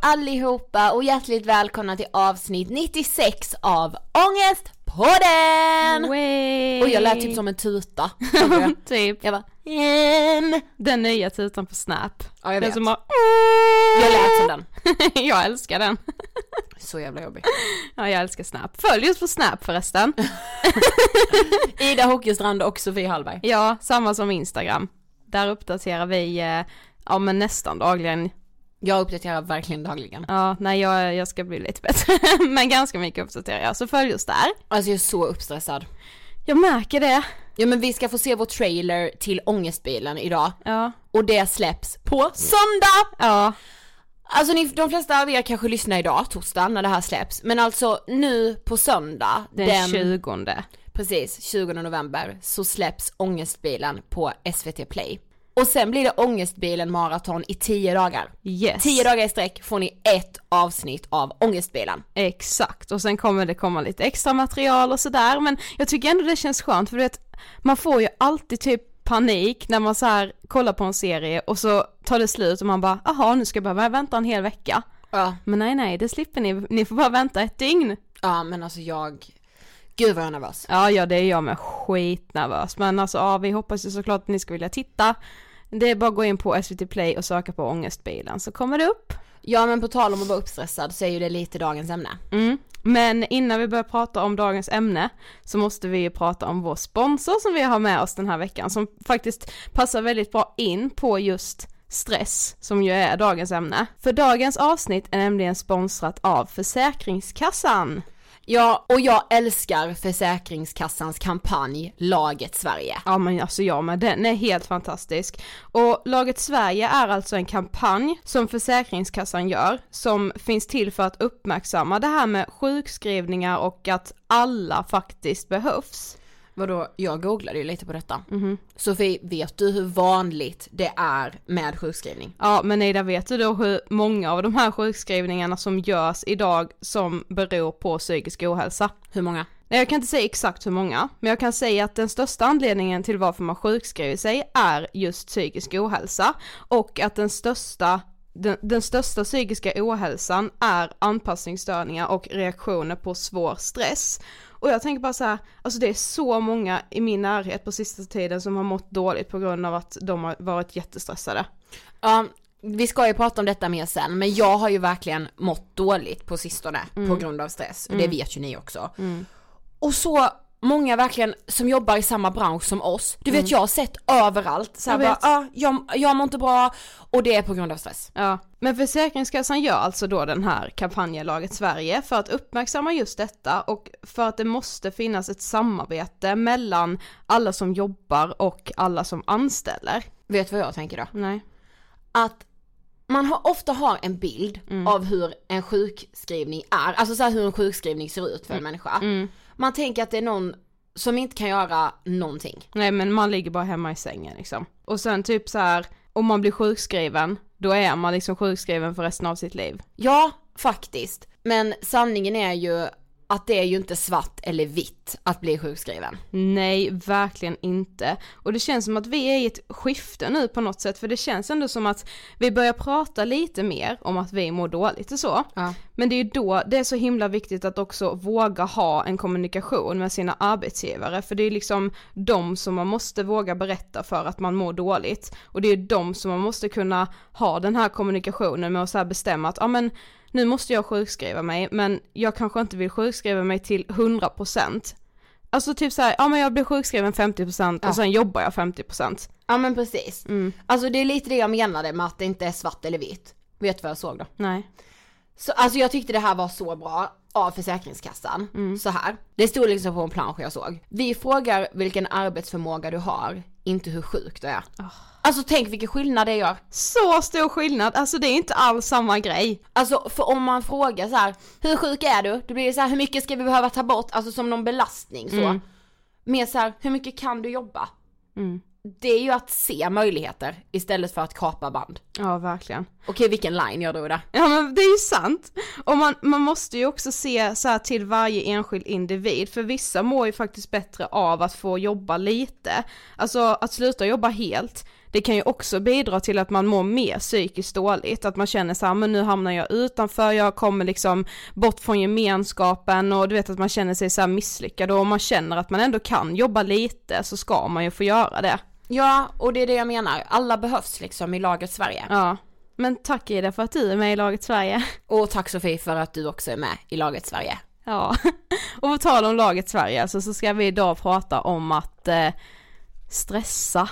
allihopa och hjärtligt välkomna till avsnitt 96 av Ångestpodden! Way. Och jag lät typ som en tuta. typ. Jag bara, mm. Den nya tutan på Snap. Ja jag vet. Som bara, jag lät som den. jag älskar den. Så jävla jobbig. Ja jag älskar Snap. Följ oss på Snap förresten. Ida Hockeystrand och Sofie Hallberg. Ja, samma som Instagram. Där uppdaterar vi, eh, ja men nästan dagligen jag uppdaterar verkligen dagligen. Ja, nej jag, jag ska bli lite bättre. Men ganska mycket uppdaterar jag, så följ oss där. Alltså jag är så uppstressad. Jag märker det. Ja men vi ska få se vår trailer till Ångestbilen idag. Ja. Och det släpps på söndag! Ja. Alltså ni, de flesta av er kanske lyssnar idag, torsdag, när det här släpps. Men alltså nu på söndag. Den, den 20. Precis, 20 november så släpps Ångestbilen på SVT Play. Och sen blir det ångestbilen maraton i 10 dagar. Yes. 10 dagar i sträck får ni ett avsnitt av ångestbilen. Exakt, och sen kommer det komma lite extra material och sådär men jag tycker ändå det känns skönt för du vet, man får ju alltid typ panik när man så här kollar på en serie och så tar det slut och man bara, jaha nu ska jag behöva vänta en hel vecka. Ja. Men nej nej, det slipper ni, ni får bara vänta ett dygn. Ja men alltså jag, gud vad jag är nervös. Ja, ja det är jag med skitnervös men alltså ja, vi hoppas ju såklart att ni ska vilja titta. Det är bara att gå in på SVT Play och söka på ångestbilen så kommer det upp. Ja men på tal om att vara uppstressad så är ju det lite dagens ämne. Mm. Men innan vi börjar prata om dagens ämne så måste vi ju prata om vår sponsor som vi har med oss den här veckan som faktiskt passar väldigt bra in på just stress som ju är dagens ämne. För dagens avsnitt är nämligen sponsrat av Försäkringskassan. Ja, och jag älskar Försäkringskassans kampanj Laget Sverige. Ja men alltså jag med, den är helt fantastisk. Och Laget Sverige är alltså en kampanj som Försäkringskassan gör som finns till för att uppmärksamma det här med sjukskrivningar och att alla faktiskt behövs. Vadå, jag googlade ju lite på detta. Sofie, vet du hur vanligt det är med sjukskrivning? Ja men Ida vet du då hur många av de här sjukskrivningarna som görs idag som beror på psykisk ohälsa? Hur många? Nej jag kan inte säga exakt hur många, men jag kan säga att den största anledningen till varför man sjukskriver sig är just psykisk ohälsa och att den största den, den största psykiska ohälsan är anpassningsstörningar och reaktioner på svår stress. Och jag tänker bara så här, alltså det är så många i min närhet på sista tiden som har mått dåligt på grund av att de har varit jättestressade. Ja, vi ska ju prata om detta mer sen, men jag har ju verkligen mått dåligt på sistone på grund av stress. Och det vet ju ni också. Och så många verkligen som jobbar i samma bransch som oss. Du vet jag har sett överallt så Jag bara, ah, jag, jag mår inte bra och det är på grund av stress. Ja, men Försäkringskassan gör alltså då den här kampanjen Laget Sverige för att uppmärksamma just detta och för att det måste finnas ett samarbete mellan alla som jobbar och alla som anställer. Vet du vad jag tänker då? Nej. Att man har, ofta har en bild av hur en sjukskrivning är, alltså så hur en sjukskrivning ser ut för en människa. Man tänker att det är någon som inte kan göra någonting. Nej men man ligger bara hemma i sängen liksom. Och sen typ så här, om man blir sjukskriven, då är man liksom sjukskriven för resten av sitt liv. Ja, faktiskt. Men sanningen är ju att det är ju inte svart eller vitt att bli sjukskriven. Nej, verkligen inte. Och det känns som att vi är i ett skifte nu på något sätt, för det känns ändå som att vi börjar prata lite mer om att vi mår dåligt och så. Ja. Men det är ju då det är så himla viktigt att också våga ha en kommunikation med sina arbetsgivare, för det är liksom de som man måste våga berätta för att man mår dåligt. Och det är de som man måste kunna ha den här kommunikationen med och så här bestämma att, ja men nu måste jag sjukskriva mig, men jag kanske inte vill sjukskriva mig till 100%. Alltså typ såhär, ja men jag blir sjukskriven 50% Ja. och sen jobbar jag 50%. Ja men precis. Alltså det är lite det jag menade med att det inte är svart eller vitt. Vet du vad jag såg då? Nej. Så, alltså jag tyckte det här var så bra av Försäkringskassan. Så här. Det stod liksom på en plansch jag såg. Vi frågar vilken arbetsförmåga du har, inte hur sjuk du är. Alltså tänk vilken skillnad det gör. Så stor skillnad, alltså det är inte alls samma grej. Alltså för om man frågar så här, hur sjuk är du? Då blir det så här, hur mycket ska vi behöva ta bort? Alltså som någon belastning så. Mer så här, hur mycket kan du jobba? Det är ju att se möjligheter istället för att kapa band. Ja verkligen. Okej vilken line jag drog där. Ja men det är ju sant. Och man, man måste ju också se så här till varje enskild individ, för vissa mår ju faktiskt bättre av att få jobba lite. Alltså att sluta jobba helt, det kan ju också bidra till att man mår mer psykiskt dåligt, att man känner så här, men nu hamnar jag utanför, jag kommer liksom bort från gemenskapen och du vet att man känner sig så här misslyckad och om man känner att man ändå kan jobba lite så ska man ju få göra det. Ja, och det är det jag menar. Alla behövs liksom i laget Sverige. Ja. Men tack Ida för att du är med i laget Sverige. Och tack Sofie för att du också är med i laget Sverige. Ja, och på tal om laget Sverige alltså, så ska vi idag prata om att eh, stressa.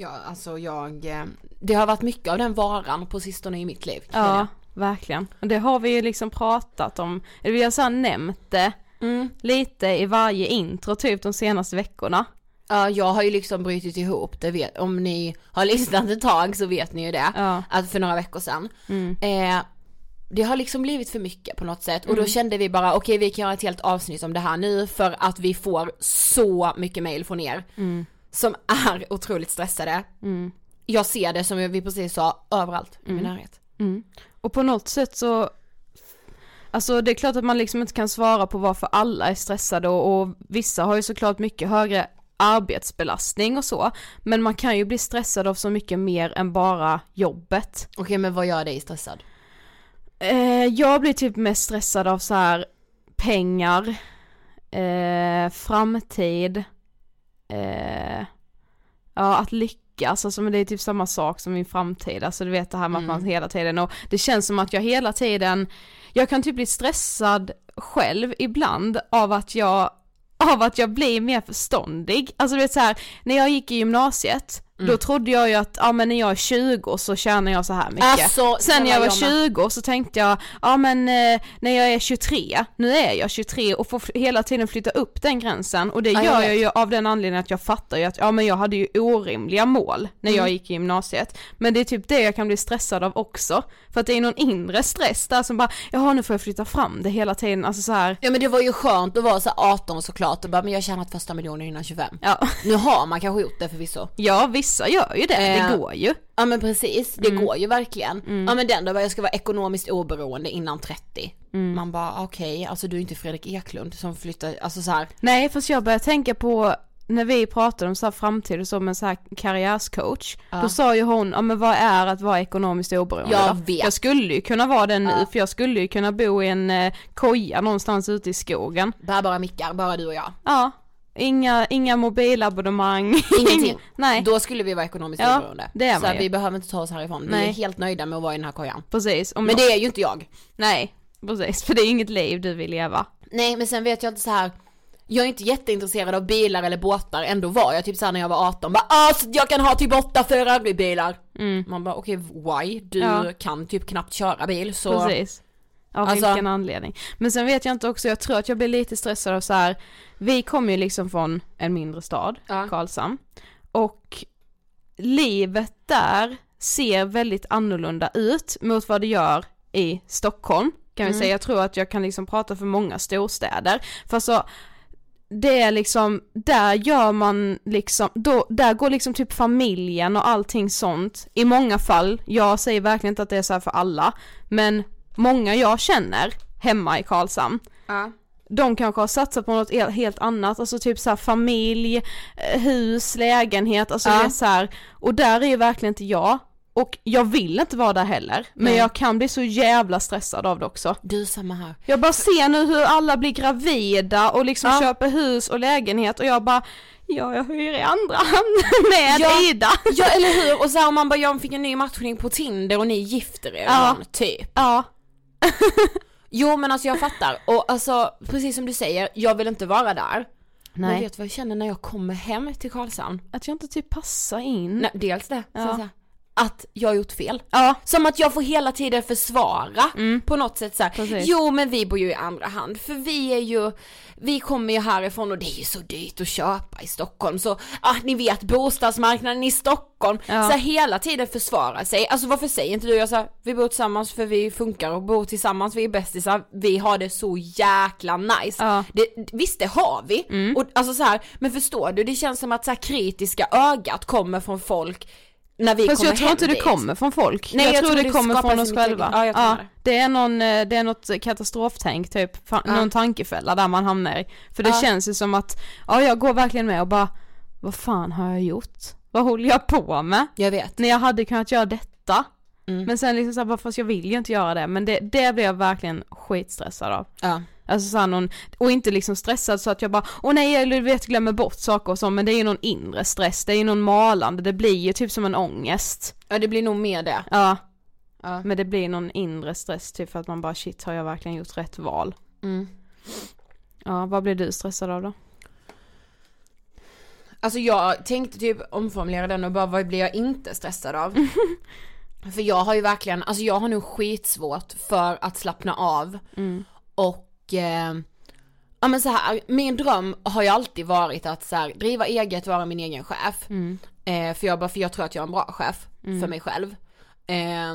Ja, alltså jag, eh, det har varit mycket av den varan på sistone i mitt liv. jag Ja, verkligen. Och det har vi ju liksom pratat om, eller vi har så nämnt det Mm. lite i varje intro typ de senaste veckorna. Ja, jag har ju liksom brutit ihop, det vet, om ni har lyssnat ett tag så vet ni ju det. Ja. Att för några veckor sedan. Eh, det har liksom blivit för mycket på något sätt och då kände vi bara okej vi kan göra ett helt avsnitt om det här nu för att vi får så mycket mail från er som är otroligt stressade. jag ser det som vi precis sa överallt i min närhet. Mm. Och på något sätt så Alltså det är klart att man liksom inte kan svara på varför alla är stressade och, och vissa har ju såklart mycket högre arbetsbelastning och så, men man kan ju bli stressad av så mycket mer än bara jobbet. Okej men vad gör dig stressad? Eh, jag blir typ mest stressad av så här pengar, eh, framtid, eh, ja att lyckas, alltså men det är typ samma sak som min framtid, alltså du vet det här med Mm. att man hela tiden, och det känns som att jag hela tiden, jag kan typ bli stressad själv ibland av att jag av att jag blir mer förståndig. Alltså du vet så här, när jag gick i gymnasiet, Mm. då trodde jag ju att, ja men när jag är 20 så tjänar jag så här mycket. Alltså, Sen när jag var snälla, jag med. 20 så tänkte jag, ja men eh, när jag är 23, nu är jag 23 och får hela tiden flytta upp den gränsen och det Ja, jag gör vet. jag ju av den anledningen att jag fattar ju att, ja men jag hade ju orimliga mål när Mm. jag gick i gymnasiet. Men det är typ det jag kan bli stressad av också, för att det är någon inre stress där som bara, jaha nu får jag flytta fram det hela tiden, alltså så här. Ja men det var ju skönt att vara så här 18 såklart och bara, men jag tjänat första miljonen innan 25. Ja, Nu har man kanske gjort det förvisso. ja vissa gör ju det, Eh, det går ju. Ja men precis, det Mm. går ju verkligen. Ja men den då, jag ska vara ekonomiskt oberoende innan 30. Mm. Man bara okej, alltså du är inte Fredrik Eklund som flyttar, alltså så här. Nej fast jag börjar tänka på när vi pratade om så här framtid och så med så här karriärscoach, då sa ju hon, ja men vad är att vara ekonomiskt oberoende Jag vet. Jag skulle ju kunna vara det nu, för jag skulle ju kunna bo i en eh, koja någonstans ute i skogen. Bärbara mickar, bara du och jag. Ja, inga, inga mobilabonnemang. Ingenting. Nej, Då skulle vi vara ekonomiskt Ja, oberoende. det är så man här, ju. vi behöver inte ta oss härifrån, vi Nej. är helt nöjda med att vara i den här kojan. precis. Men det är ju inte jag. Nej, precis, för det är inget liv du vill leva. Nej men sen vet jag inte så här. Jag är inte jätteintresserad av bilar eller båtar, ändå var jag typ såhär när jag var 18, bara ah, så jag kan ha typ åtta Ferrari-bilar. Man bara okej why? Du Mm. Ja. kan typ knappt köra bil så. Precis. Av Alltså- vilken anledning. Men sen vet jag inte också, jag tror att jag blir lite stressad av så här. vi kommer ju liksom från en mindre stad, Ja. Karlshamn, och livet där ser väldigt annorlunda ut mot vad det gör i Stockholm, kan vi säga. Jag tror att jag kan liksom prata för många storstäder. För så, det är liksom, där gör man liksom, då, där går liksom typ familjen och allting sånt, i många fall, jag säger verkligen inte att det är så här för alla, men många jag känner hemma i Karlshamn, Ja. de kanske har satsat på något el- helt annat, alltså typ så här familj, eh, hus, lägenhet, alltså Ja. det är så här, och där är ju verkligen inte jag, och jag vill inte vara där heller, men Nej. jag kan bli så jävla stressad av det också. Du samma här. Jag bara ser nu hur alla blir gravida och liksom Ja. köper hus och lägenhet och jag bara, ja jag hyr i andra hand med Ja. Ida. Ja eller hur, och så här, om man bara jag fick en ny matchning på Tinder och ni gifter er Ja. typ. Ja, Jo men alltså jag fattar, och alltså precis som du säger, jag vill inte vara där. Men nej. vet du vad jag känner när jag kommer hem till Karlshamn? Att jag inte typ passar in. Nej, dels det, Ja. sen så här, att jag har gjort fel. Ja, Som att jag får hela tiden försvara på något sätt så här. Mm. Precis. Jo men vi bor ju i andra hand för vi är ju, vi kommer ju härifrån och det är ju så dyrt att köpa i Stockholm så, ah, ni vet bostadsmarknaden i Stockholm, Ja. så här, hela tiden försvara sig. Alltså varför säger inte du jag så här, vi bor tillsammans för vi funkar och bor tillsammans, vi är bästisar, vi har det så jäkla nice. Ja. Det, visst det har vi, och, alltså så här, men förstår du, det känns som att så här, kritiska ögat kommer från folk när vi fast kommer jag tror inte det dit. kommer från folk. Nej, jag, jag tror tror det det kommer från oss själva. ja, jag tror det. det är någon, eh, det är något katastroftänk typ, Ja. någon tankefälla där man hamnar i. För det Ja. känns ju som att, ja jag går verkligen med och bara, vad fan har jag gjort? Vad håller jag på med? Jag vet. När jag hade kunnat göra detta. Mm. Men sen liksom såhär, fast jag vill ju inte göra det, men det, det blir jag verkligen skitstressad av. Ja. Alltså såhär någon, och inte liksom stressad så att jag bara, åh nej jag du vet glömmer bort saker och så, men det är ju någon inre stress, det är ju någon malande, det blir ju typ som en ångest. ja, det blir nog mer det. Ja, Ja. men det blir någon inre stress typ för att man bara shit har jag verkligen gjort rätt val? Mm. Ja, vad blir du stressad av då? Alltså jag tänkte typ omformulera den och bara vad blir jag inte stressad av? För jag har ju verkligen, alltså jag har nog skitsvårt för att slappna av Mm. och eh, Ja men så här, min dröm har ju alltid varit att så här, driva eget, vara min egen chef. Mm. Eh, för, jag, bara, för jag tror att jag är en bra chef för mig själv. Eh,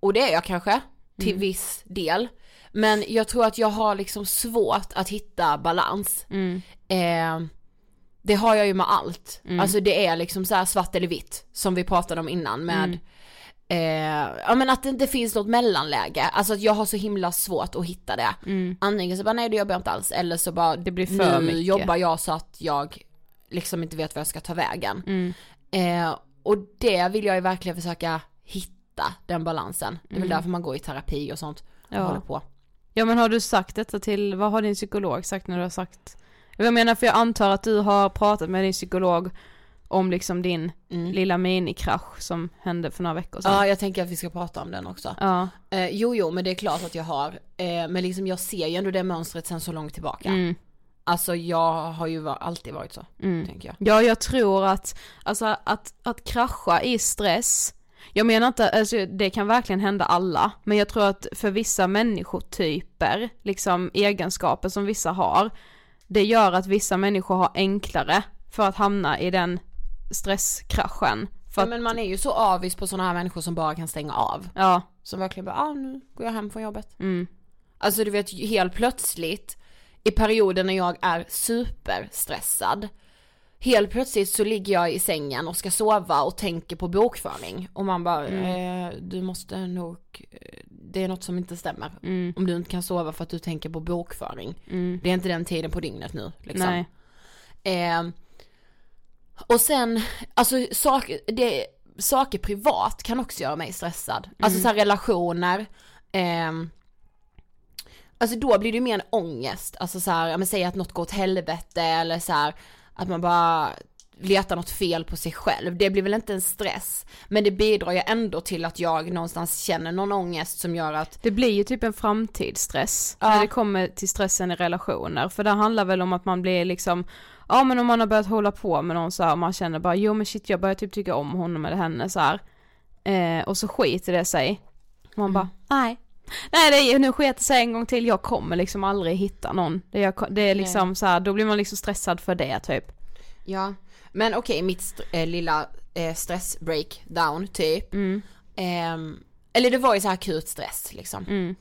och det är jag kanske, till Mm. viss del. Men jag tror att jag har liksom svårt att hitta balans. Mm. Eh, Det har jag ju med allt. Mm. Alltså det är liksom så här svart eller vitt som vi pratade om innan med Mm. Eh, ja men att det inte finns något mellanläge, alltså att jag har så himla svårt att hitta det. Antingen så bara nej det jobbar jag inte alls, eller så bara Mm. Det blir för nu mycket. jobbar jag så att jag liksom inte vet var jag ska ta vägen. Mm. Eh, och det vill jag ju verkligen försöka hitta, den balansen. Det är väl därför man går i terapi och sånt. Och Mm. Ja. håller på. Ja men har du sagt detta till, vad har din psykolog sagt när du har sagt? Jag menar för jag antar att du har pratat med din psykolog om liksom din Mm. lilla minikrasch som hände för några veckor sedan. Ja jag tänker att vi ska prata om den också. Ja. Eh, jo jo men det är klart att jag har, eh, men liksom jag ser ju ändå det mönstret sen så långt tillbaka. Mm. Alltså jag har ju alltid varit så, Mm. tänker jag. Ja, jag tror att, alltså att, att krascha i stress, jag menar inte, alltså det kan verkligen hända alla, men jag tror att för vissa människotyper, liksom egenskaper som vissa har, det gör att vissa människor har enklare för att hamna i den stresskraschen. För att, men man är ju så avis på sådana här människor som bara kan stänga av. ja, Som verkligen bara, ah nu går jag hem från jobbet. mm, Alltså du vet helt plötsligt i perioder när jag är superstressad. Helt plötsligt så ligger jag i sängen och ska sova och tänker på bokföring. Och man bara, eh, du måste nog, eh, det är något som inte stämmer. mm, Om du inte kan sova för att du tänker på bokföring. mm, Det är inte den tiden på dygnet nu liksom. nej, Eh, och sen, alltså saker, det, saker privat kan också göra mig stressad. Alltså så här relationer, ehm, alltså då blir det ju mer en ångest. Alltså så här, ja men säg att något går åt helvete eller så här, att man bara letar något fel på sig själv. Det blir väl inte en stress, men det bidrar ju ändå till att jag någonstans känner någon ångest som gör att, Det blir ju typ en framtidsstress Ja. när det kommer till stressen i relationer. För det handlar väl om att man blir liksom, ja men om man har börjat hålla på med någon så här, och man känner bara jo men shit jag börjar typ tycka om honom eller henne så här. Eh, och så skiter det sig. Man bara, nej. Nej det är, nu sket det sig en gång till, jag kommer liksom aldrig hitta någon. Det är, det är liksom så här, då blir man liksom stressad för det typ. ja. Men okej, mitt st- eh, lilla eh, stress breakdown typ. Mm, Ehm, eller det var ju så här akut stress liksom. mm,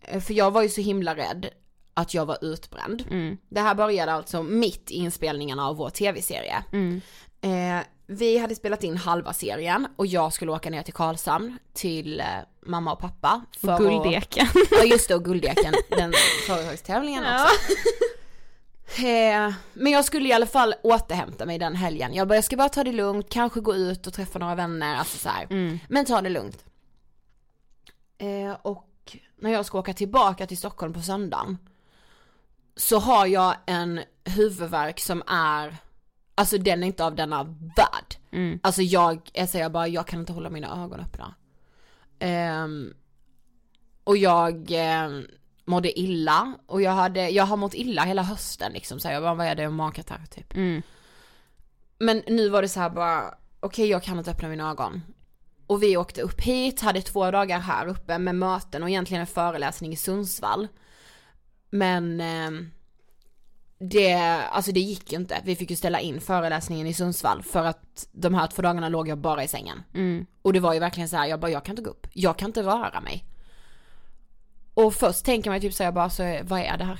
Eh, För jag var ju så himla rädd att jag var utbränd. mm, Det här började alltså mitt i inspelningarna av vår tv-serie. mm, Eh, vi hade spelat in halva serien och jag skulle åka ner till Karlshamn till eh, mamma och pappa. För och guldeken. Att, ja just det, och Guldeken, den företagstävlingen också. Eh, men jag skulle i alla fall återhämta mig den helgen. Jag bara, jag ska bara ta det lugnt, kanske gå ut och träffa några vänner, alltså så. Mm, Men ta det lugnt. Eh, och när jag ska åka tillbaka till Stockholm på söndagen så har jag en huvudvärk som är, alltså den är inte av denna värld. mm, Alltså jag, jag säger bara, jag kan inte hålla mina ögon öppna. Ehm, och jag eh, mådde illa och jag hade, jag har mått illa hela hösten liksom så här, jag bara, vad är det, magkatarr typ. mm, Men nu var det så här bara, okej jag kan inte öppna mina ögon. Och vi åkte upp hit, hade två dagar här uppe med möten och egentligen en föreläsning i Sundsvall. Men eh, det, alltså det gick ju inte. Vi fick ju ställa in föreläsningen i Sundsvall för att de här två dagarna låg jag bara i sängen. mm, Och det var ju verkligen så här, jag bara jag kan inte gå upp, jag kan inte röra mig. Och först tänker man typ jag bara så vad är det här?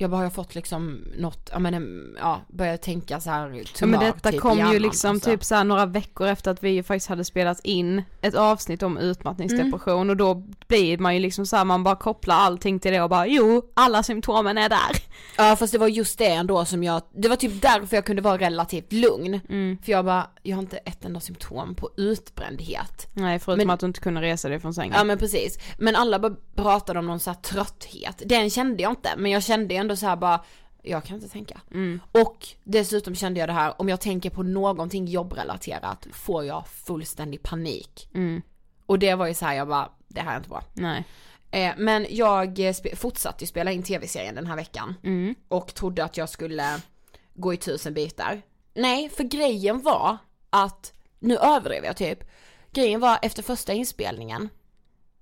Jag bara har jag fått liksom något, ja men en- ja, börjar tänka så här Ja tumör men detta typ kom ju liksom alltså. typ så här några veckor efter att vi faktiskt hade spelat in ett avsnitt om utmattningsdepression Mm. och då blir man ju liksom så här, man bara kopplar allting till det och bara jo, alla symptomen är där. Ja fast det var just det ändå som jag, det var typ därför jag kunde vara relativt lugn. Mm. För jag bara, jag har inte ett enda symptom på utbrändhet. Nej förutom Men- att du inte kunde resa dig från sängen. Ja men precis. Men alla bara pratade om någon så här trötthet. Den kände jag inte, men jag kände ändå så här bara, jag kan inte tänka. Mm. Och dessutom kände jag det här, om jag tänker på någonting jobbrelaterat får jag fullständig panik. Mm. Och det var ju så här, jag bara, det här är inte bra. Nej. Eh, men jag eh, fortsatte ju spela in tv-serien den här veckan. Mm. och trodde att jag skulle gå i tusen bitar. Nej, för grejen var att, nu överdrev jag typ, grejen var efter första inspelningen,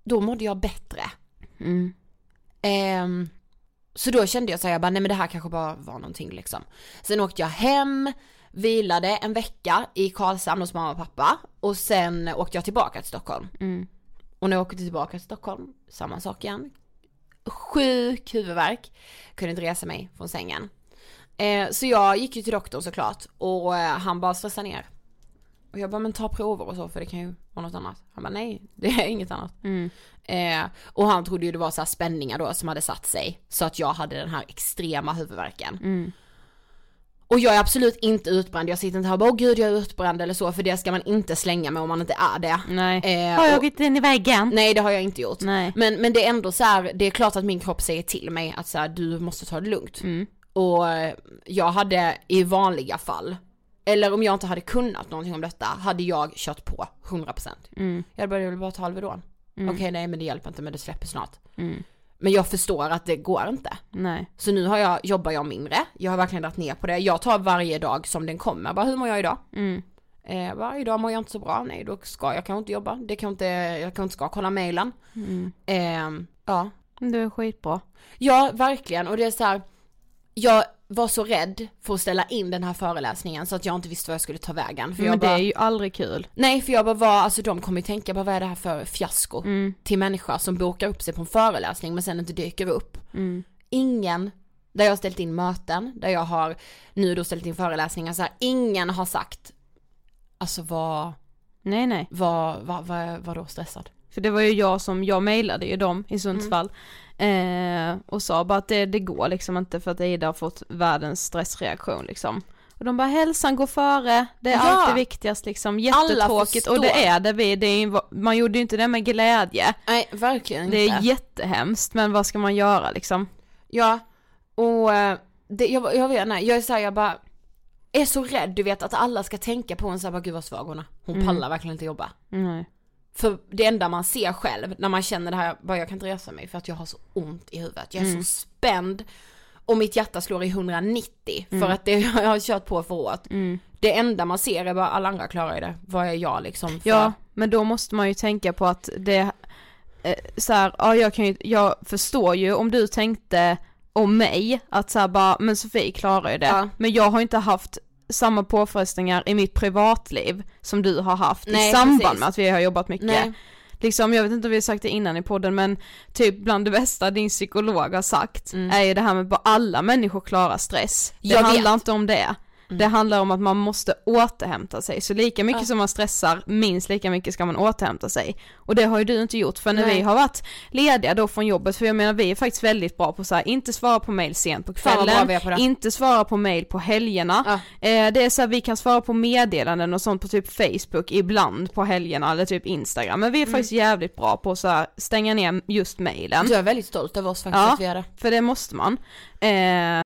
då mådde jag bättre. Mm. Ehm, så då kände jag så här, jag bara, nej men det här kanske bara var någonting liksom. Sen åkte jag hem, vilade en vecka i Karlshamn hos mamma och pappa och sen åkte jag tillbaka till Stockholm. Mm. Och när jag åkte tillbaka till Stockholm, samma sak igen. Sjuk huvudvärk, kunde inte resa mig från sängen. Eh, så jag gick ju till doktorn såklart och eh, han bara stressa ner. Och jag bara men ta prover och så för det kan ju vara något annat. Han bara nej det är inget annat. Eh, och han trodde ju det var så här spänningar då som hade satt sig. Så att jag hade den här extrema huvudvärken. Och jag är absolut inte utbränd, jag sitter inte här och bara åh gud jag är utbränd eller så för det ska man inte slänga med om man inte är det. Nej. Eh, Har jag gått in i väggen? Nej det har jag inte gjort. Nej. Men, men det är ändå så här, det är klart att min kropp säger till mig att så här, du måste ta det lugnt. Mm. Och jag hade i vanliga fall, eller om jag inte hade kunnat någonting om detta, hade jag kört på 100%. Mm. Jag jag vill bara ta Alvedon. Okej nej men det hjälper inte men det släpper snart. Mm. Men jag förstår att det går inte. Nej. Så nu har jag, jobbar jag mindre, jag har verkligen dragit ner på det. Jag tar varje dag som den kommer, bara hur mår jag idag? Mm. Eh, varje dag mår jag inte så bra, nej då ska jag kanske inte jobba, det kan inte, jag kanske inte ska kolla mailen. Mm. Eh, ja. Du är skitbra. ja, verkligen och det är så här. jag var så rädd för att ställa in den här föreläsningen så att jag inte visste vad jag skulle ta vägen. För Men jag det bara, är ju aldrig kul. Nej för jag bara var, alltså de kommer ju tänka bara vad är det här för fiasko Mm. till människor som bokar upp sig på en föreläsning men sen inte dyker upp. Mm. Ingen, där jag har ställt in möten, där jag har nu då ställt in föreläsningar så här, ingen har sagt Alltså vad, Nej nej. vad, vad, vad, vad då stressad? För det var ju jag som, jag mejlade ju dem i Sundsvall. Eh, och sa bara att det, det går liksom inte för att Ida har fått världens stressreaktion liksom. Och de bara hälsan går före, det är Ja. alltid viktigast liksom, jättetråkigt och det är det, vi, det är, man gjorde ju inte det med glädje. Nej verkligen inte. Det är jättehemskt men vad ska man göra liksom? Ja, och eh, det, jag, jag vet inte, jag är såhär, jag bara är så rädd du vet att alla ska tänka på en såhär, bara gud vad svag hon är. Hon Mm. pallar verkligen inte jobba. Nej. För det enda man ser själv när man känner det här, bara jag kan inte resa mig för att jag har så ont i huvudet. Jag är Mm. så spänd och mitt hjärta slår i 190 för att det jag har kört på för hårt. Mm. Det enda man ser är bara alla andra klarar det. Vad är jag liksom för? Ja, men då måste man ju tänka på att det, eh, så här, ja jag kan ju, jag förstår ju om du tänkte om mig, att så här bara, men Sofie klarar ju det. Ja. Men jag har inte haft samma påfrestningar i mitt privatliv som du har haft Nej, i samband precis. med att vi har jobbat mycket. Nej. Liksom, jag vet inte om vi har sagt det innan i podden men typ bland det bästa din psykolog har sagt är ju det här med att alla människor klarar stress. Det Mm. Jag handlar vet. Mm. inte om det. Det handlar om att man måste återhämta sig, så lika mycket som man stressar, minst lika mycket ska man återhämta sig. Och det har ju du inte gjort, för när Nej. vi har varit lediga då från jobbet, för jag menar vi är faktiskt väldigt bra på så här, inte svara på mail sent på kvällen, på inte svara på mail på helgerna, Ja. eh, det är så här, vi kan svara på meddelanden och sånt på typ Facebook ibland på helgerna eller typ Instagram, men vi Mm. är faktiskt jävligt bra på att så här, stänga ner just mailen. Jag är väldigt stolt över oss faktiskt Ja. att vi är det. För det måste man. Eh,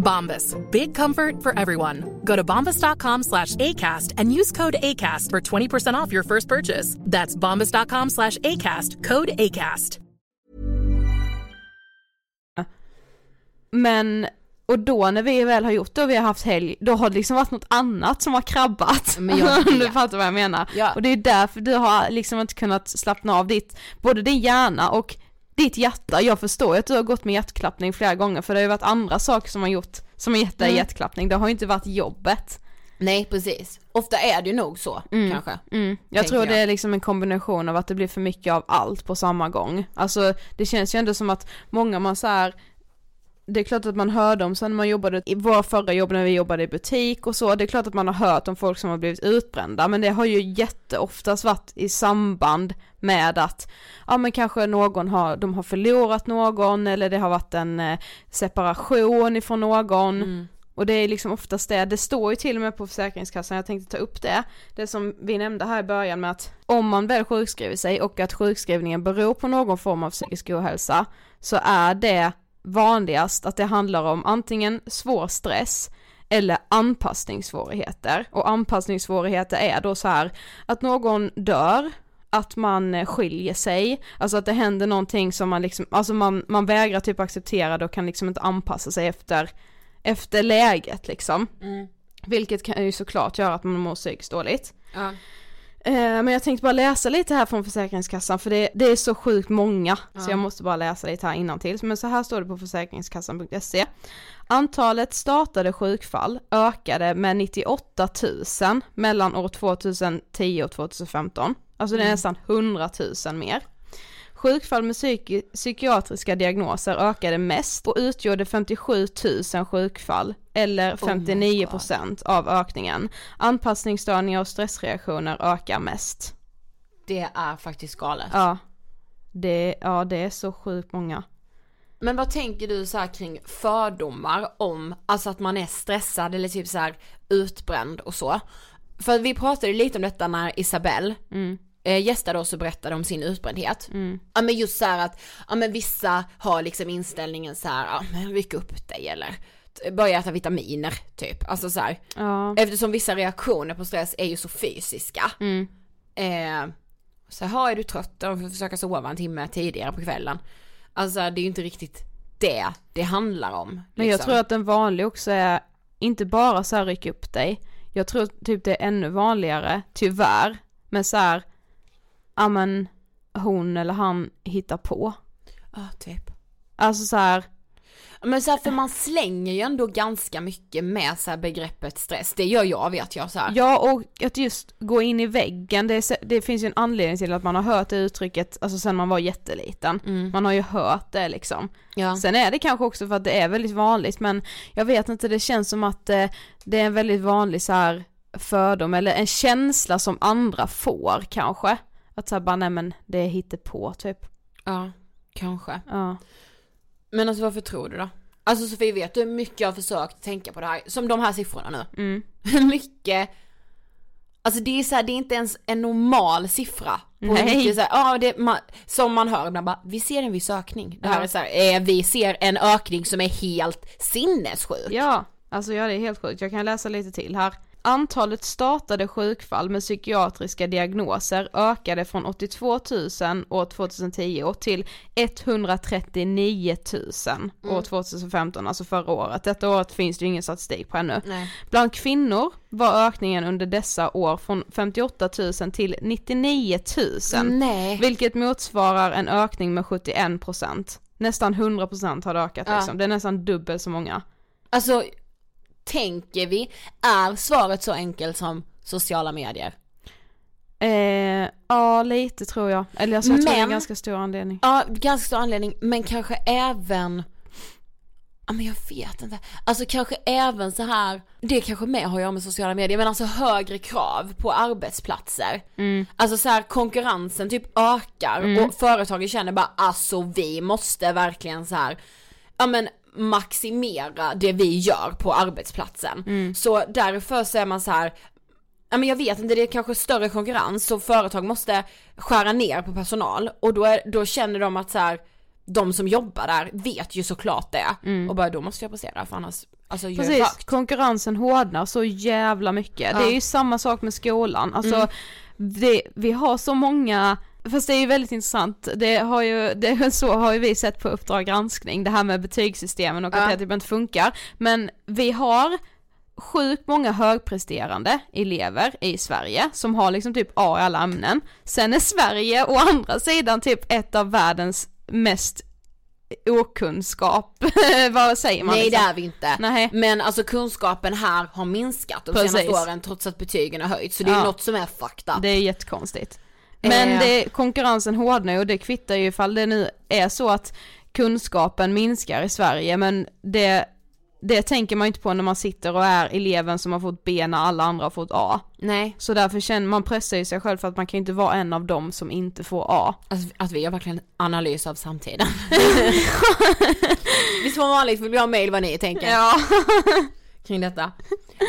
Bombas. Big comfort for everyone. Go to bombas.com slash ACAST and use code ACAST for 20% off your first purchase. That's bombas.com slash ACAST. Code ACAST. Men, och då när vi väl har gjort det och vi har haft helg, då har det liksom varit något annat som har krabbat. Men jag du fattar vad jag menar. Ja. Och det är därför du har liksom inte kunnat slappna av ditt, både din hjärna och ditt hjärta, jag förstår att du har gått med hjärtklappning flera gånger för det har ju varit andra saker som har gjort, som har gett dig Mm. hjärtklappning, det har ju inte varit jobbet. Nej precis, ofta är det ju nog så kanske. Mm. Jag tror det jag. är liksom en kombination av att det blir för mycket av allt på samma gång. Alltså det känns ju ändå som att många man så här det är klart att man hörde om sen när man jobbade i våra förra jobb när vi jobbade i butik och så, det är klart att man har hört om folk som har blivit utbrända men det har ju jätteoftast varit i samband med att ja men kanske någon har, de har förlorat någon eller det har varit en eh, separation ifrån någon. Mm. och det är liksom oftast det, det står ju till och med på Försäkringskassan, jag tänkte ta upp det, det som vi nämnde här i början med att om man väl sjukskriver sig och att sjukskrivningen beror på någon form av psykisk ohälsa så är det vanligast att det handlar om antingen svår stress eller anpassningssvårigheter och anpassningssvårigheter är då så här att någon dör att man skiljer sig, alltså att det händer någonting som man liksom, alltså man, man vägrar typ acceptera det och kan liksom inte anpassa sig efter, efter läget liksom. Mm. Vilket kan ju såklart göra att man mår psykiskt dåligt. Ja. Eh, men jag tänkte bara läsa lite här från Försäkringskassan för det, det är så sjukt många Ja. så jag måste bara läsa lite här innantill. Men så här står det på försäkringskassan.se. Antalet startade sjukfall ökade med 98 000 mellan år 2010 och 2015. Alltså det är nästan 100 000 mer. Sjukfall med psyki- psykiatriska diagnoser ökade mest och utgjorde 57 000 sjukfall eller Oh my 59% av ökningen. Anpassningsstörningar och stressreaktioner ökar mest. Det är faktiskt galet. Ja. Det, ja, det är så sjukt många. Men vad tänker du så här kring fördomar om, alltså att man är stressad eller typ så här utbränd och så? För vi pratade lite om detta när Isabelle eh, gästade oss och berättade om sin utbrändhet. Ja men just så här att, ja men vissa har liksom inställningen så här, ja men ryck upp dig eller börja äta vitaminer typ. Alltså så här, Ja. eftersom vissa reaktioner på stress är ju så fysiska. Eh, så här, är du trött och försöka sova en timme tidigare på kvällen. Alltså det är ju inte riktigt det det handlar om. Men jag liksom. tror att en vanlig också är inte bara så här ryck upp dig. Jag tror typ det är ännu vanligare, tyvärr, med så här, ja men hon eller han hittar på. Ja, typ. Alltså så här, Men så här, för man slänger ju ändå ganska mycket med så begreppet stress. Det gör jag vet jag så här. ja och att just gå in i väggen, det, är, det finns ju en anledning till att man har hört det uttrycket, alltså sen man var jätteliten. Man har ju hört det liksom. Ja. Sen är det kanske också för att det är väldigt vanligt men jag vet inte, det känns som att eh, det är en väldigt vanlig så här fördom eller en känsla som andra får kanske. Att såhär bara nej men det är på typ. ja, kanske. Ja. Men alltså varför tror du då? Alltså Sofie vet du hur mycket jag har försökt tänka på det här, som de här siffrorna nu. Mm. Hur mycket, alltså det är så här, det är inte ens en normal siffra. På Nej. mycket så här, ja, det, man, som man hör ibland bara, vi ser en viss ökning. Det här Ja. är så här, eh, vi ser en ökning som är helt sinnessjuk. Ja, alltså ja det är helt sjukt. Jag kan läsa lite till här. Antalet startade sjukfall med psykiatriska diagnoser ökade från 82 000 år 2010 till 139 000 år 2015, alltså förra året. Detta året finns det ju ingen statistik på ännu. Nej. Bland kvinnor var ökningen under dessa år från 58 000 till 99 000. Nej. Vilket motsvarar en ökning med 71%. Nästan 100% har det ökat Ja. liksom. Det är nästan dubbelt så många. Alltså, tänker vi, är svaret så enkelt som sociala medier? Eh, ja lite tror jag. Eller alltså, jag tror det är en Men- ganska stor anledning. Ja, ganska stor anledning, men kanske även Ja men jag vet inte. Alltså kanske även så här, det kanske mer har att göra med sociala medier, men alltså högre krav på arbetsplatser. Alltså så här konkurrensen typ ökar och företagen känner bara alltså vi måste verkligen så här, ja men maximera det vi gör på arbetsplatsen. Så därför så är man så här Ja men jag vet inte, det är kanske större konkurrens så företag måste skära ner på personal och då, är, då känner de att så här, de som jobbar där vet ju såklart det och bara då måste jag prestera för annars, alltså Precis, högt. konkurrensen hårdnar så jävla mycket. Det är ju samma sak med skolan, alltså Mm. det, vi har så många Fast det är ju väldigt intressant, det har ju, det, så har ju vi sett på Uppdrag granskning, det här med betygssystemen och att Ja. det typ inte funkar. Men vi har sjukt många högpresterande elever i Sverige som har liksom typ A i alla ämnen. Sen är Sverige å andra sidan typ ett av världens mest okunskap, vad säger man? Nej liksom? det är vi inte. Nej. Men alltså kunskapen här har minskat de Precis. senaste åren trots att betygen har höjts. Så det är Ja. något som är fucked up. Det är jättekonstigt. Men Eh. det, konkurrensen hårdnar och det kvittar ju ifall det nu är så att kunskapen minskar i Sverige men det, det tänker man ju inte på när man sitter och är eleven som har fått B när alla andra har fått A. Nej, Så därför känner man pressar ju sig själv för att man kan ju inte vara en av dem som inte får A. alltså, att vi gör verkligen analys av samtiden. Visst som vanligt vill vi ha mail vad ni tänker Ja. Kring detta.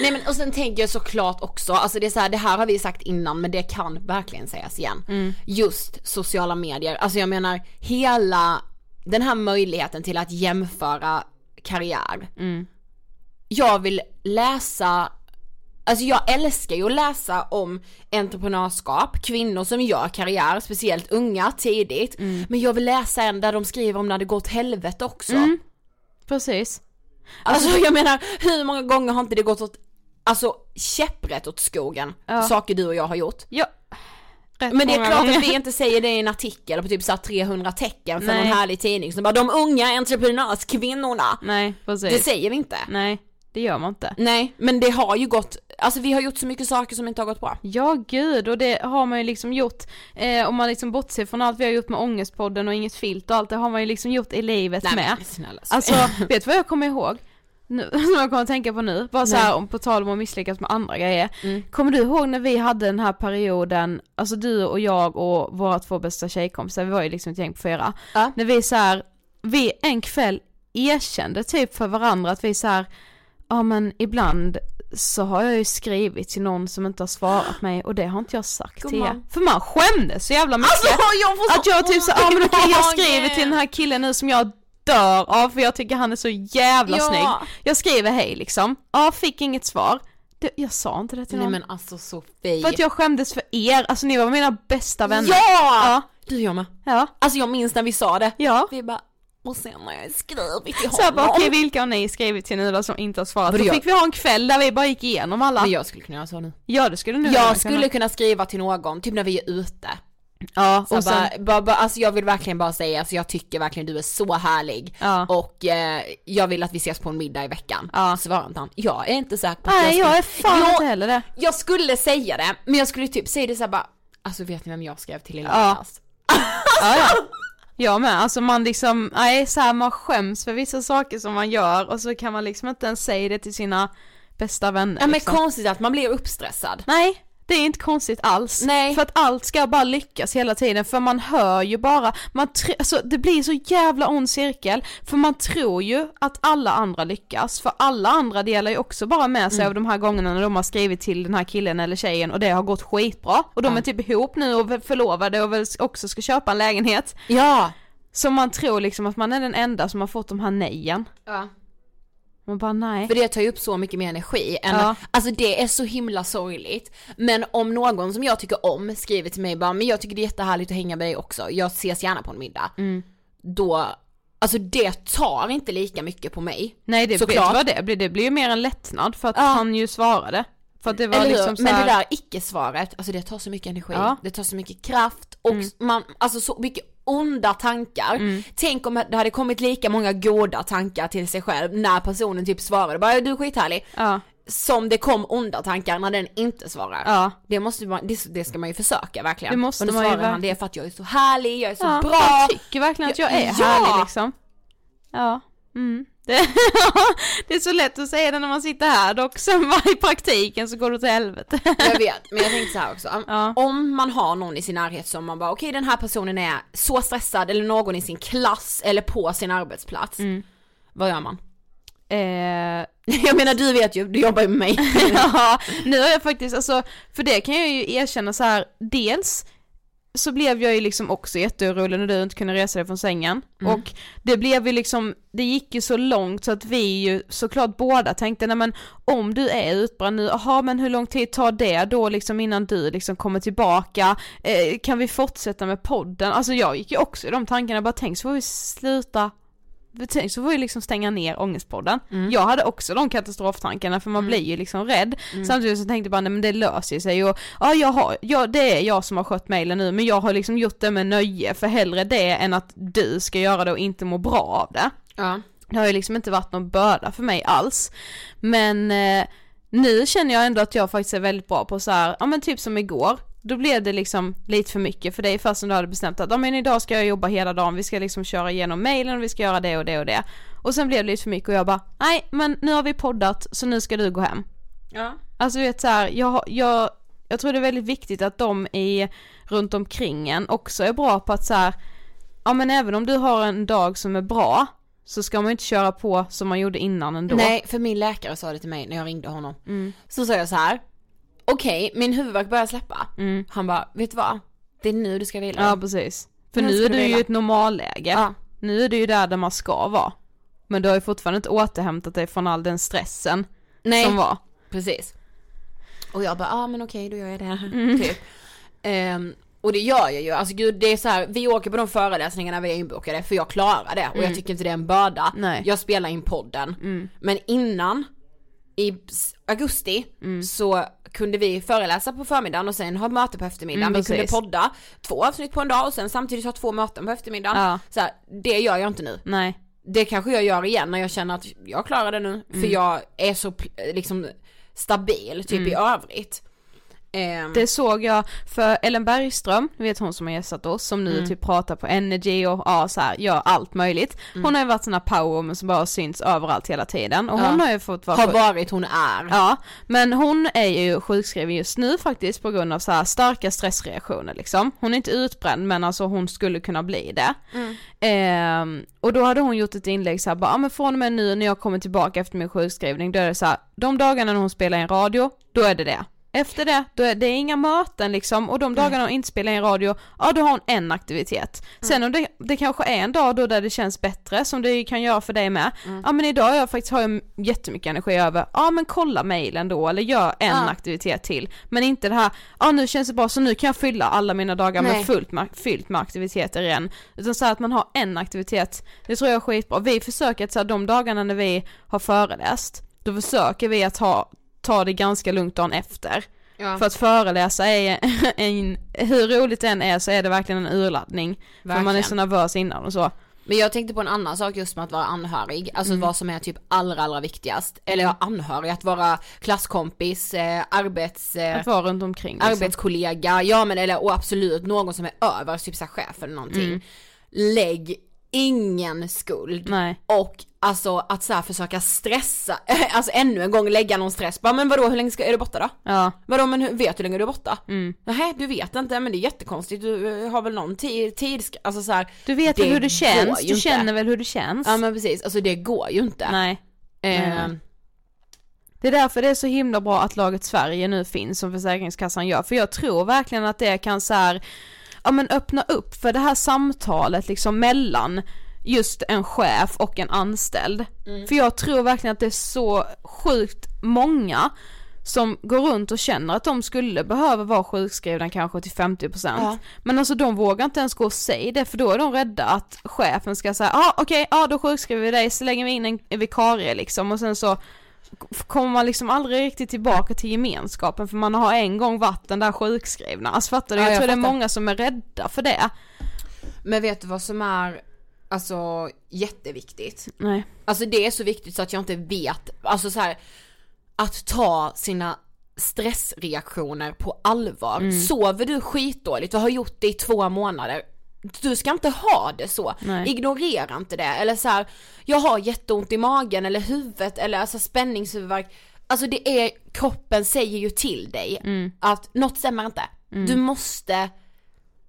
Nej men och sen tänker jag såklart också, alltså det är så här, det här har vi sagt innan men det kan verkligen sägas igen. Just sociala medier, alltså jag menar hela den här möjligheten till att jämföra karriär. Jag vill läsa Alltså jag älskar ju att läsa om entreprenörskap, kvinnor som gör karriär, speciellt unga tidigt. Men jag vill läsa en där de skriver om när det går åt helvete också. Precis. Alltså jag menar, hur många gånger har inte det gått åt, alltså käpprätt åt skogen, Ja. saker du och jag har gjort. Ja. Rätt Men det är många klart gånger. att vi inte säger det i en artikel på typ så här 300 tecken för Nej. någon härlig tidning som bara de unga entreprenörskvinnorna. Nej, precis. Det säger vi inte. Nej, det gör man inte. Nej, men det har ju gått, alltså vi har gjort så mycket saker som inte har gått bra. Ja gud, och det har man ju liksom gjort, eh, om man liksom bortser från allt vi har gjort med Ångestpodden och Inget Filt och allt det har man ju liksom gjort i livet Nej, med. men snälla, Alltså, vet du vad jag kommer ihåg? Nu, som jag kommer att tänka på nu, bara så här om på tal om att misslyckas med andra grejer. Mm. Kommer du ihåg när vi hade den här perioden, alltså du och jag och våra två bästa tjejkompisar, vi var ju liksom ett gäng på fyra. Ja. När vi så här, vi en kväll erkände typ för varandra att vi så här, ja men ibland så har jag ju skrivit till någon som inte har svarat mig och det har inte jag sagt till er. För man skämdes så jävla mycket. Alltså jag så Att jag typ så, ja i men okej jag skriver till den här killen nu som jag dör av för jag tycker han är så jävla Ja. snygg. Jag skriver hej liksom, ja fick inget svar. Det, jag sa inte det till Nej någon. men alltså Sofie. För att jag skämdes för er, alltså ni var mina bästa vänner. Ja! Ja, Du jag med. ja, Alltså jag minns när vi sa det. ja. Vi bara, och sen när jag skrivit till Så jag bara honom. okej vilka har ni skrivit till nu då som inte har svarat? Då jag- fick vi ha en kväll där vi bara gick igenom alla. Men jag skulle kunna göra så nu. Ja det skulle du nu Jag skulle kunna skriva till någon, typ när vi är ute. Ja, Så och sen, bara, bara, bara, alltså jag vill verkligen bara säga, alltså jag tycker verkligen du är så härlig. Ja. Och eh, jag vill att vi ses på en middag i veckan. Ja. Svarar inte han. Jag är inte säker på att nej jag jag är fan jag, inte heller det. jag skulle säga det, men jag skulle typ säga det så här bara, alltså vet ni vem jag skrev till i Ja. lördags? Ja, ja. Jag med, alltså man liksom, nej så här, man skäms för vissa saker som man gör och så kan man liksom inte ens säga det till sina bästa vänner Ja men liksom. konstigt att man blir uppstressad. Nej, det är inte konstigt alls. Nej. För att allt ska bara lyckas hela tiden för man hör ju bara, man alltså det blir så jävla ond cirkel för man tror ju att alla andra lyckas för alla andra delar ju också bara med Mm. sig av de här gångerna när de har skrivit till den här killen eller tjejen och det har gått skitbra och de är typ ihop nu och förlovade och väl också ska köpa en lägenhet. Ja. Så man tror liksom att man är den enda som har fått de här nejen. ja. Man bara nej. För det tar ju upp så mycket mer energi än, Ja. alltså det är så himla sorgligt. Men om någon som jag tycker om skriver till mig bara, men jag tycker det är jättehärligt att hänga med dig också, jag ses gärna på en middag. Mm. Då, alltså det tar inte lika mycket på mig. Nej det, vet vad det blir? Det blir ju mer en lättnad för att Ja. han ju svarade. För att det var Eller liksom så Men här... det där icke-svaret, alltså det tar så mycket energi, Ja. det tar så mycket kraft och Mm. man, alltså så mycket onda tankar. Tänk om det hade kommit lika många goda tankar till sig själv när personen typ svarade bara du är skithärlig. Ja, Som det kom onda tankar när den inte svarar. ja. Det måste man, det, det ska man ju försöka verkligen. Det måste man ju svarar han verkligen. det för att jag är så härlig, jag är så ja bra. Han tycker verkligen att jag är härlig liksom. Ja, mm. Det, det är så lätt att säga det när man sitter här dock, sen bara i praktiken så går det åt helvete. Jag vet, men jag tänkte så här också. Ja. Om man har någon i sin närhet som man bara, okej den här personen är så stressad eller någon i sin klass eller på sin arbetsplats. Mm. Vad gör man? Eh, Jag menar du vet ju, du jobbar ju med mig. ja, nu har jag faktiskt, alltså, för det kan jag ju erkänna så här, dels så blev jag ju liksom också jätteorolig när du inte kunde resa dig från sängen. Och det blev ju liksom, det gick ju så långt så att vi ju såklart båda tänkte nej men om du är utbränd nu, jaha men hur lång tid tar det då liksom innan du liksom kommer tillbaka, eh, kan vi fortsätta med podden? Alltså jag gick ju också i de tankarna, bara tänk så får vi sluta tänk så får vi liksom stänga ner ångestpodden. Jag hade också de katastroftankarna för man blir ju liksom rädd. Samtidigt så tänkte jag bara nej men det löser sig och ja jag har, ja det är jag som har skött mejlen nu men jag har liksom gjort det med nöje för hellre det än att du ska göra det och inte må bra av det. Ja. Det har ju liksom inte varit någon börda för mig alls. Men eh, nu känner jag ändå att jag faktiskt är väldigt bra på så här, ja men typ som igår, då blev det liksom lite för mycket för dig fast som du hade bestämt att ja men idag ska jag jobba hela dagen, vi ska liksom köra igenom mailen och vi ska göra det och det och det. Och sen blev det lite för mycket och jag bara, nej men nu har vi poddat så nu ska du gå hem. Ja. Alltså du vet så här, jag, jag, jag tror det är väldigt viktigt att de i, runt omkring en också är bra på att så här, ja men även om du har en dag som är bra så ska man inte köra på som man gjorde innan ändå. Nej, för min läkare sa det till mig när jag ringde honom. Så sa jag så här. Okej, min huvudvärk börjar släppa. Han bara, vet du vad? Det är nu du ska vila. Ja precis. För Nu nu är du ju i ett normalläge. Ja. Nu är du ju där där man ska vara. Men du har ju fortfarande inte återhämtat dig från all den stressen Nej, som var. precis. Och jag bara, ja ah, men okej då gör jag det. Mm. Typ. Ehm, och det gör jag ju, alltså gud det är så här, vi åker på de föreläsningarna vi är inbokade för jag klarar det och jag tycker inte det är en börda. Mm. Nej. Mm. Jag spelar in podden. Men innan, i s- augusti, Mm. så kunde vi föreläsa på förmiddagen och sen ha möte på eftermiddagen. Mm, vi kunde precis. podda två avsnitt på en dag och sen samtidigt ha två möten på eftermiddagen. Ja. Så här, det gör jag inte nu. Nej. Det kanske jag gör igen när jag känner att jag klarar det nu, för Mm. jag är så liksom stabil typ i övrigt. Ehm, Det såg jag för Ellen Bergström, du vet hon som har gästat oss, som Mm. nu typ pratar på Energy och ja, så här, gör allt möjligt. Mm. Hon har ju varit sån här powerwoman som bara har synts överallt hela tiden och Ja. hon har ju fått vara har sjuk- varit, hon är. Ja, men hon är ju sjukskriven just nu faktiskt på grund av så här starka stressreaktioner liksom. Hon är inte utbränd men alltså hon skulle kunna bli det. Ehm, och då hade hon gjort ett inlägg så här, bara, ja men från och med nu när jag kommer tillbaka efter min sjukskrivning, då är det så här, de dagarna när hon spelar in radio, då är det det. Efter det, då är det är inga möten liksom och de dagarna hon inte spelar in radio, ja då har hon en aktivitet. Sen om det, det kanske är en dag då där det känns bättre som det kan göra för dig med, ja men idag jag faktiskt har jag jättemycket energi över, ja men kolla mailen då eller gör en Ja. aktivitet till. Men inte det här, ja nu känns det bra så nu kan jag fylla alla mina dagar Nej. med fullt med, fyllt med aktiviteter igen. Utan så här att man har en aktivitet, det tror jag är skitbra. Vi försöker att så här, de dagarna när vi har föreläst, då försöker vi att ha, ta det ganska lugnt dagen efter. Ja. För att föreläsa är en, hur roligt det än är så är det verkligen en urladdning. För man är Verkligen. så nervös innan och så. Men jag tänkte på en annan sak just med att vara anhörig, alltså Mm. vad som är typ allra allra viktigast. Eller ja, anhörig, att vara klasskompis, eh, arbets... Eh, Att vara runt omkring liksom. arbetskollega, ja men eller och absolut någon som är över, typ såhär chef eller någonting. Mm. Lägg ingen skuld. Nej. Och alltså att så försöka stressa, alltså ännu en gång lägga någon stress. Bara, men vadå hur länge ska, är du borta då? Ja. Vadå men hur, vet du hur länge du är borta? Mm. Nej du vet inte men det är jättekonstigt, du eh, har väl någon tid, tid alltså så här, Du vet väl hur det känns, du inte. känner väl hur det känns? Ja men precis, alltså det går ju inte. Nej. Eh, nej. Det är därför det är så himla bra att laget Sverige nu finns som Försäkringskassan gör, för jag tror verkligen att det kan så här, ja men öppna upp för det här samtalet liksom mellan just en chef och en anställd. För jag tror verkligen att det är så sjukt många som går runt och känner att de skulle behöva vara sjukskrivna kanske till 50% Ja. Men alltså de vågar inte ens gå och säga det för då är de rädda att chefen ska säga ja ah, okej, ja då sjukskriver vi dig så lägger vi in en vikarie liksom och sen så kommer man liksom aldrig riktigt tillbaka till gemenskapen för man har en gång varit den där sjukskrivna. Alltså fattar du? Ja, jag, jag tror det är fattar. många som är rädda för det. Men vet du vad som är, alltså jätteviktigt? Nej. Alltså det är så viktigt så att jag inte vet, alltså så här, att ta sina stressreaktioner på allvar. Mm. Sover du skitdåligt och har gjort det i två månader, du ska inte ha det så. Nej. Ignorera inte det. Eller så här, jag har jätteont i magen eller huvudet eller alltså spänningshuvudvärk. Alltså det är, kroppen säger ju till dig Mm. att något stämmer inte. Du måste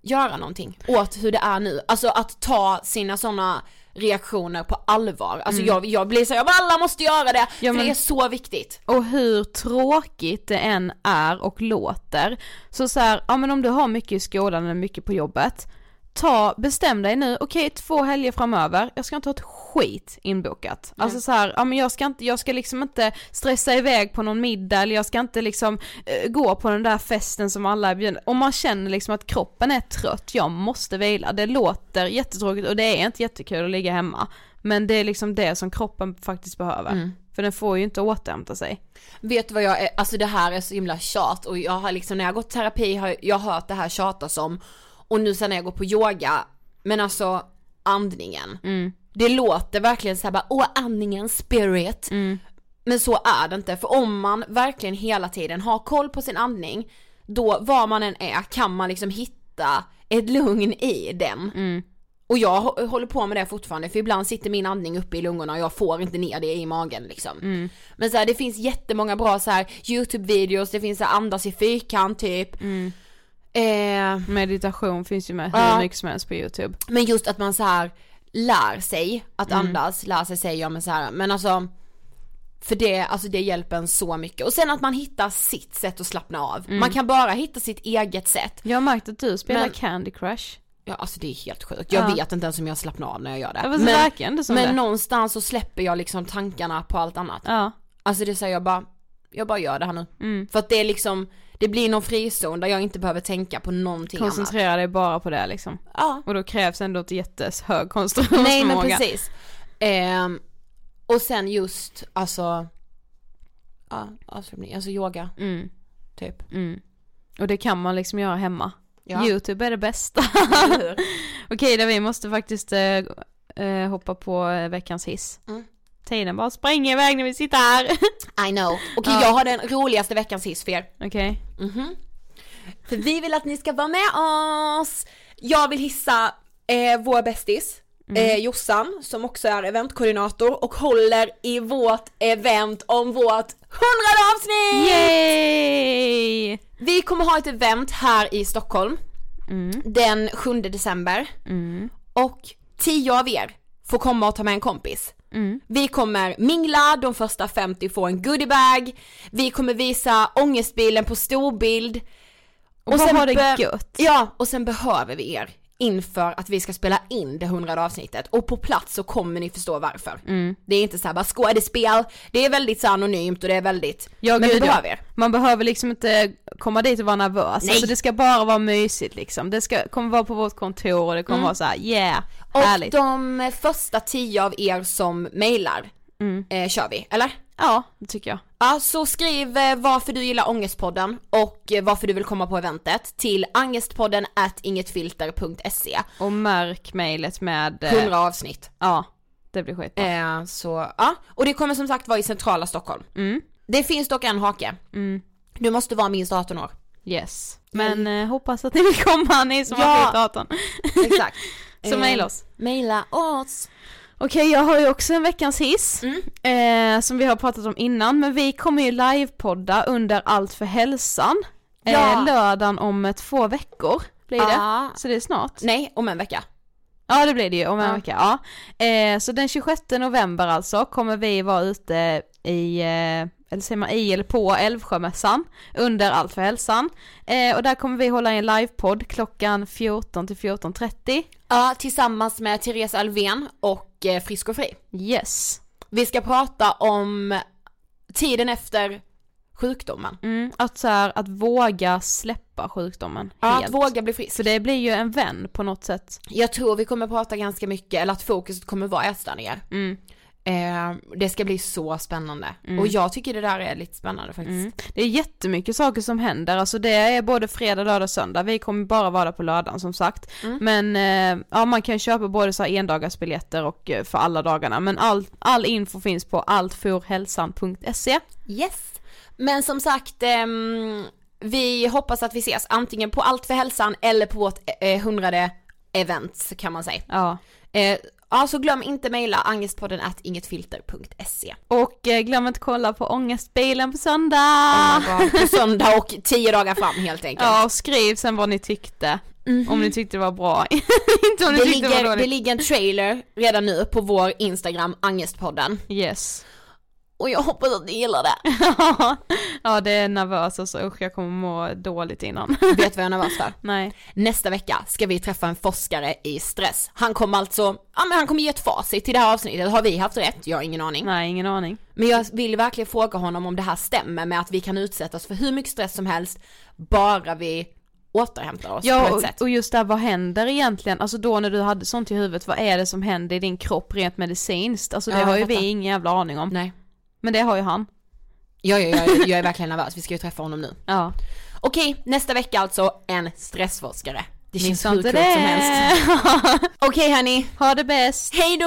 göra någonting åt hur det är nu. Alltså att ta sina sådana reaktioner på allvar. Alltså jag, jag blir så jag bara, alla måste göra det, Mm. Ja, för men- det är så viktigt. Och hur tråkigt det än är och låter, så så här, ja men om du har mycket i skolan eller mycket på jobbet, ta, bestäm dig nu, okej två helger framöver, jag ska inte ha ett skit inbokat. Alltså så här, ja men jag ska inte, jag ska liksom inte stressa iväg på någon middag eller jag ska inte liksom eh, gå på den där festen som alla är bjudna. Om man känner liksom att kroppen är trött, jag måste vila, det låter jättetråkigt och det är inte jättekul att ligga hemma. Men det är liksom det som kroppen faktiskt behöver. Mm. För den får ju inte återhämta sig. Vet du vad jag är, alltså det här är så himla tjat och jag har liksom när jag har gått terapi har jag hört det här tjatas om och nu sen när jag går på yoga, men alltså andningen. Det låter verkligen såhär bara, åh andningen, spirit. Men så är det inte, för om man verkligen hela tiden har koll på sin andning, då var man än är kan man liksom hitta ett lugn i den. Och jag hå- håller på med det fortfarande för ibland sitter min andning uppe i lungorna och jag får inte ner det i magen liksom. Men så här, det finns jättemånga bra så här YouTube-videos, det finns så här, andas i fyrkant typ. Eh, Meditation finns ju med Ja. hur mycket som helst på youtube. men just att man så här lär sig att andas, lär sig säger jag men så här, men alltså för det, alltså det hjälper en så mycket. Och sen att man hittar sitt sätt att slappna av. Man kan bara hitta sitt eget sätt. Jag har märkt att du spelar Men- Candy Crush. Ja alltså det är helt sjukt. Jag Ja. vet inte ens om jag slappnar av när jag gör det. Ja, ändå som men det. någonstans så släpper jag liksom tankarna på allt annat. Ja. Alltså det säger jag bara, jag bara gör det här nu. Mm. För att det är liksom, det blir någon frizon där jag inte behöver tänka på någonting annat. Koncentrera dig bara på det liksom. Ja. Och då krävs ändå ett jättehög koncentrationsförmåga. Nej men precis. Ehm, och sen just, alltså, ja, avslutning, alltså yoga, Mm, typ. mm. Och det kan man liksom göra hemma. Ja. Youtube är det bästa. Okej då, vi måste faktiskt eh, eh, hoppa på eh, veckans hiss. Mm. Tiden bara springer iväg när vi sitter här. I know. Okej Ja. jag har den roligaste veckans hiss för er. Okej. Mhm. För vi vill att ni ska vara med oss. Jag vill hissa eh, vår bästis, eh, Jossan, som också är eventkoordinator och håller i vårt event om vårt hundrade avsnitt! Yay! Vi kommer ha ett event här i Stockholm Mm. den 7 december Mm. och 10 av er får komma och ta med en kompis. Mm. Vi kommer mingla, de första 50 får en goodiebag, vi kommer visa ångestbilen på storbild. Och, bara ha det be- gött. Ja, och sen behöver vi er inför att vi ska spela in det hundrade avsnittet och på plats så kommer ni förstå varför. Mm. Det är inte såhär bara skådespel, det är väldigt så anonymt och det är väldigt, Ja, men vi gud, ja. behöver er. Man behöver liksom inte komma dit och vara nervös, Nej. alltså det ska bara vara mysigt liksom. Det ska, kommer vara på vårt kontor och det kommer vara så här: yeah, Mm. Och härligt. de första 10 av er som mailar Mm. eh, kör vi, eller? Ja, det tycker jag. Ja, så skriv eh, varför du gillar Ångestpodden och eh, varför du vill komma på eventet till angestpodden at ingetfilter.se. Och märk mejlet med... eh, 100 avsnitt. Ja, det blir skitbra. Eh, så, ja. Och det kommer som sagt vara i centrala Stockholm. Mm. Det finns dock en hake. Mm. Du måste vara minst 18 år. Yes. Men eh, hoppas att ni vill komma, ni som Ja. har fyllt 18. Exakt. Så Eh, mejla oss. Maila oss. Okej, jag har ju också en veckans hiss. Mm. Eh, som vi har pratat om innan, men vi kommer ju livepodda under Allt för hälsan. Ja. Eh, lördagen om eh, två veckor blir det. Ja. Så det är snart. Nej, om en vecka. Ja det blir det ju om en Ja. vecka, ja. Eh, så den 26 november alltså kommer vi vara ute i, eh, eller säger man i eller på Älvsjömässan under Allt för hälsan. Eh, och där kommer vi hålla en livepodd klockan 14 till 14.30. Ja, tillsammans med Therese Alvén och eh, Frisk och Fri. Yes. Vi ska prata om tiden efter sjukdomen. Mm, att så här, att våga släppa sjukdomen Ja, helt. att våga bli frisk. För det blir ju en vän på något sätt. Jag tror vi kommer prata ganska mycket, eller att fokuset kommer vara ätstörningar. Mm. Eh, det ska bli så spännande. Och jag tycker det där är lite spännande faktiskt. Mm. Det är jättemycket saker som händer, alltså det är både fredag, lördag, söndag. Vi kommer bara vara där på lördagen som sagt. Mm. Men eh, ja, man kan köpa både så här endagarsbiljetter och eh, för alla dagarna. Men all, all info finns på alltforhälsan.se. Yes. Men som sagt, ehm, vi hoppas att vi ses antingen på Allt för hälsan eller på vårt eh, hundrade event kan man säga. Ja. Ja, så glöm inte mejla angestpodden at ingetfilter.se. Och eh, glöm inte kolla på Ångestbilen på söndag! Oh på söndag och tio dagar fram helt enkelt. Ja, och skriv sen vad ni tyckte. Om ni tyckte det var bra. inte om ni Det tyckte det var ligger, dåligt. det ligger en trailer redan nu på vår Instagram, Angestpodden. Yes. Och jag hoppas att ni gillar det. ja, det är nervöst och så usch jag kommer må dåligt innan. Vet vad jag är nervös för? Nej. Nästa vecka ska vi träffa en forskare i stress. Han kommer alltså, ja men han kommer ge ett facit till det här avsnittet. Har vi haft rätt? Jag har ingen aning. Nej, ingen aning. Men jag vill verkligen fråga honom om det här stämmer med att vi kan utsättas för hur mycket stress som helst bara vi återhämtar oss på Ja ett och, sätt. och just där, vad händer egentligen? Alltså då när du hade sånt i huvudet, vad är det som händer i din kropp rent medicinskt? Alltså det Ja, har ju vi ingen jävla aning om. Nej. Men det har ju han. Ja, ja, ja, jag är verkligen nervös, vi ska ju träffa honom nu. Ja. Okej, nästa vecka alltså en stressforskare. Det känns hur klokt som helst. Okej hörni, ha det bäst! hej då!